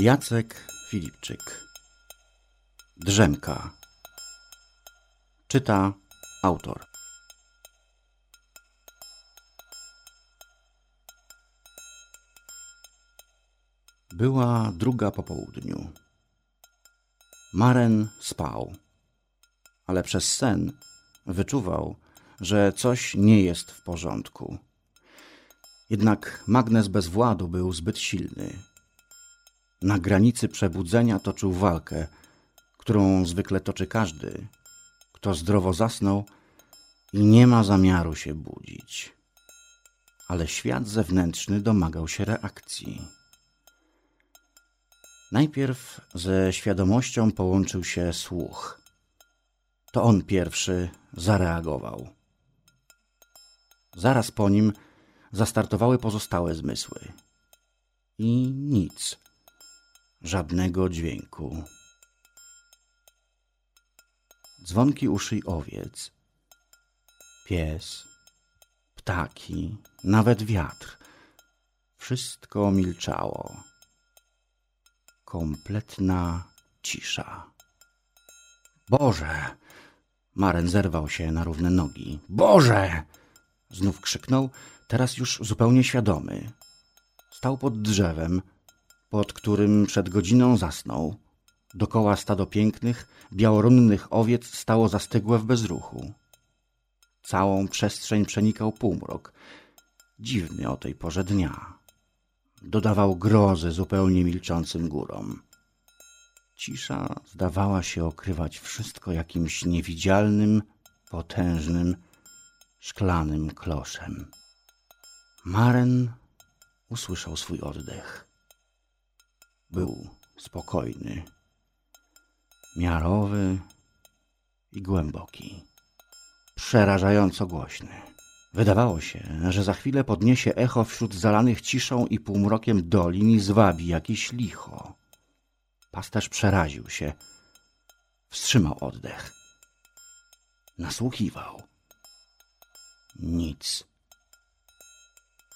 Jacek Filipczyk Drzemka Czyta autor Była druga po południu. Maren spał, ale przez sen wyczuwał, że coś nie jest w porządku. Jednak magnes bez władu był zbyt silny. Na granicy przebudzenia toczył walkę, którą zwykle toczy każdy, kto zdrowo zasnął i nie ma zamiaru się budzić. Ale świat zewnętrzny domagał się reakcji. Najpierw ze świadomością połączył się słuch. To on pierwszy zareagował. Zaraz po nim zastartowały pozostałe zmysły. I nic. Żadnego dźwięku. Dzwonki uszy owiec, pies, ptaki, nawet wiatr. Wszystko milczało. Kompletna cisza. Boże! Maren zerwał się na równe nogi. Boże! Znów krzyknął, teraz już zupełnie świadomy. Stał pod drzewem, pod którym przed godziną zasnął. Dokoła stado pięknych, białorunnych owiec stało zastygłe w bezruchu. Całą przestrzeń przenikał półmrok, dziwny o tej porze dnia. Dodawał grozy zupełnie milczącym górom. Cisza zdawała się okrywać wszystko jakimś niewidzialnym, potężnym, szklanym kloszem. Maren usłyszał swój oddech. Był spokojny, miarowy i głęboki, przerażająco głośny. Wydawało się, że za chwilę podniesie echo wśród zalanych ciszą i półmrokiem dolin i zwabi jakieś licho. Pasterz przeraził się. Wstrzymał oddech. Nasłuchiwał. Nic.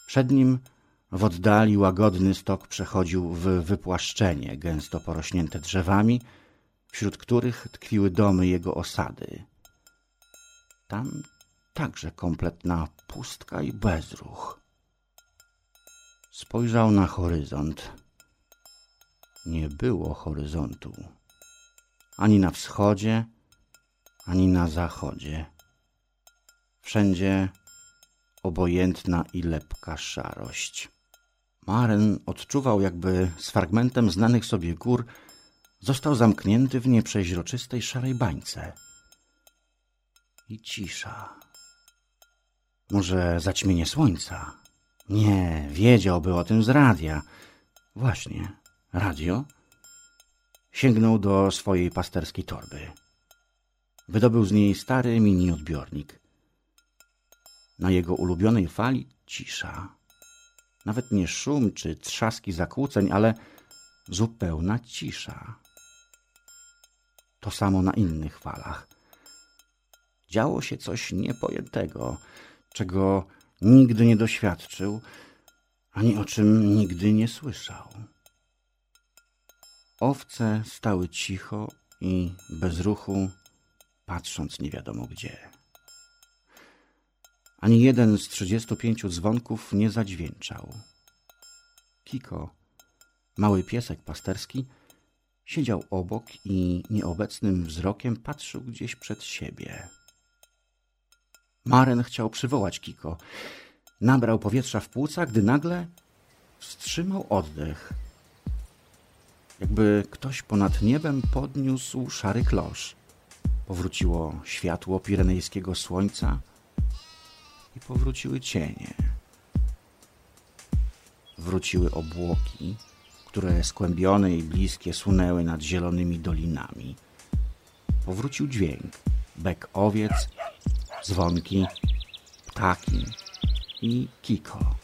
Przed nim w oddali łagodny stok przechodził w wypłaszczenie, gęsto porośnięte drzewami, wśród których tkwiły domy jego osady. Tam także kompletna pustka i bezruch. Spojrzał na horyzont. Nie było horyzontu. Ani na wschodzie, ani na zachodzie. Wszędzie obojętna i lepka szarość. Maren odczuwał, jakby z fragmentem znanych sobie gór został zamknięty w nieprzeźroczystej szarej bańce. I cisza. Może zaćmienie słońca? Nie, wiedziałby o tym z radia. Właśnie, radio? Sięgnął do swojej pasterskiej torby. Wydobył z niej stary mini odbiornik. Na jego ulubionej fali cisza. Nawet nie szum czy trzaski zakłóceń, ale zupełna cisza. To samo na innych falach. Działo się coś niepojętego, czego nigdy nie doświadczył, ani o czym nigdy nie słyszał. Owce stały cicho i bez ruchu, patrząc nie wiadomo gdzie. Ani jeden z trzydziestu pięciu dzwonków nie zadźwięczał. Kiko, mały piesek pasterski, siedział obok i nieobecnym wzrokiem patrzył gdzieś przed siebie. Maren chciał przywołać Kiko. Nabrał powietrza w płuca, gdy nagle wstrzymał oddech. Jakby ktoś ponad niebem podniósł szary klosz. Powróciło światło pirenejskiego słońca powróciły cienie. Wróciły obłoki, które skłębione i bliskie sunęły nad zielonymi dolinami. Powrócił dźwięk, bek owiec dzwonki, ptaki i Kiko.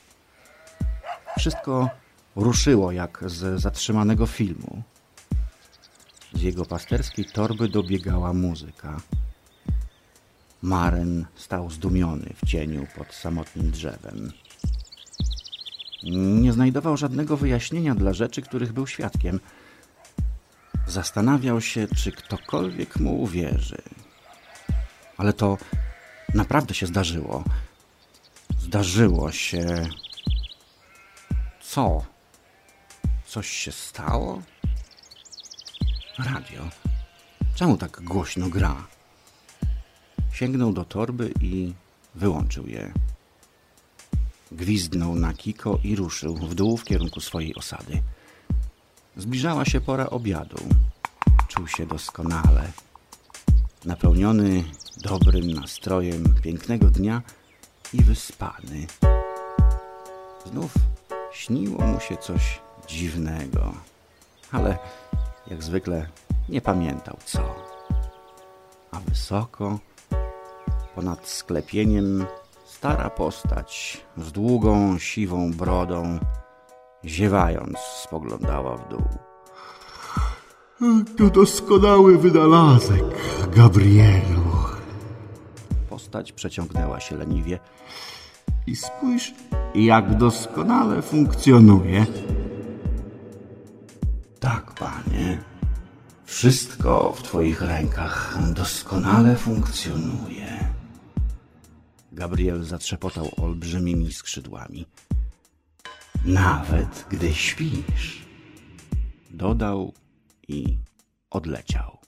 Wszystko ruszyło jak z zatrzymanego filmu. Z jego pasterskiej torby dobiegała muzyka. Maren stał zdumiony w cieniu pod samotnym drzewem. Nie znajdował żadnego wyjaśnienia dla rzeczy, których był świadkiem. Zastanawiał się, czy ktokolwiek mu uwierzy. Ale to naprawdę się zdarzyło. Zdarzyło się. Co? Coś się stało? Radio. Czemu tak głośno gra? Sięgnął do torby i wyłączył je. Gwizdnął na kiko i ruszył w dół w kierunku swojej osady. Zbliżała się pora obiadu. Czuł się doskonale. Napełniony dobrym nastrojem pięknego dnia i wyspany. Znów śniło mu się coś dziwnego, ale jak zwykle nie pamiętał co. A wysoko, ponad sklepieniem, stara postać z długą, siwą brodą, ziewając, spoglądała w dół. To doskonały wynalazek, Gabrielu. Postać przeciągnęła się leniwie. I spójrz, jak doskonale funkcjonuje. Tak, panie. Wszystko w twoich rękach doskonale funkcjonuje. Gabriel zatrzepotał olbrzymimi skrzydłami. Nawet gdy śpisz. Dodał i odleciał.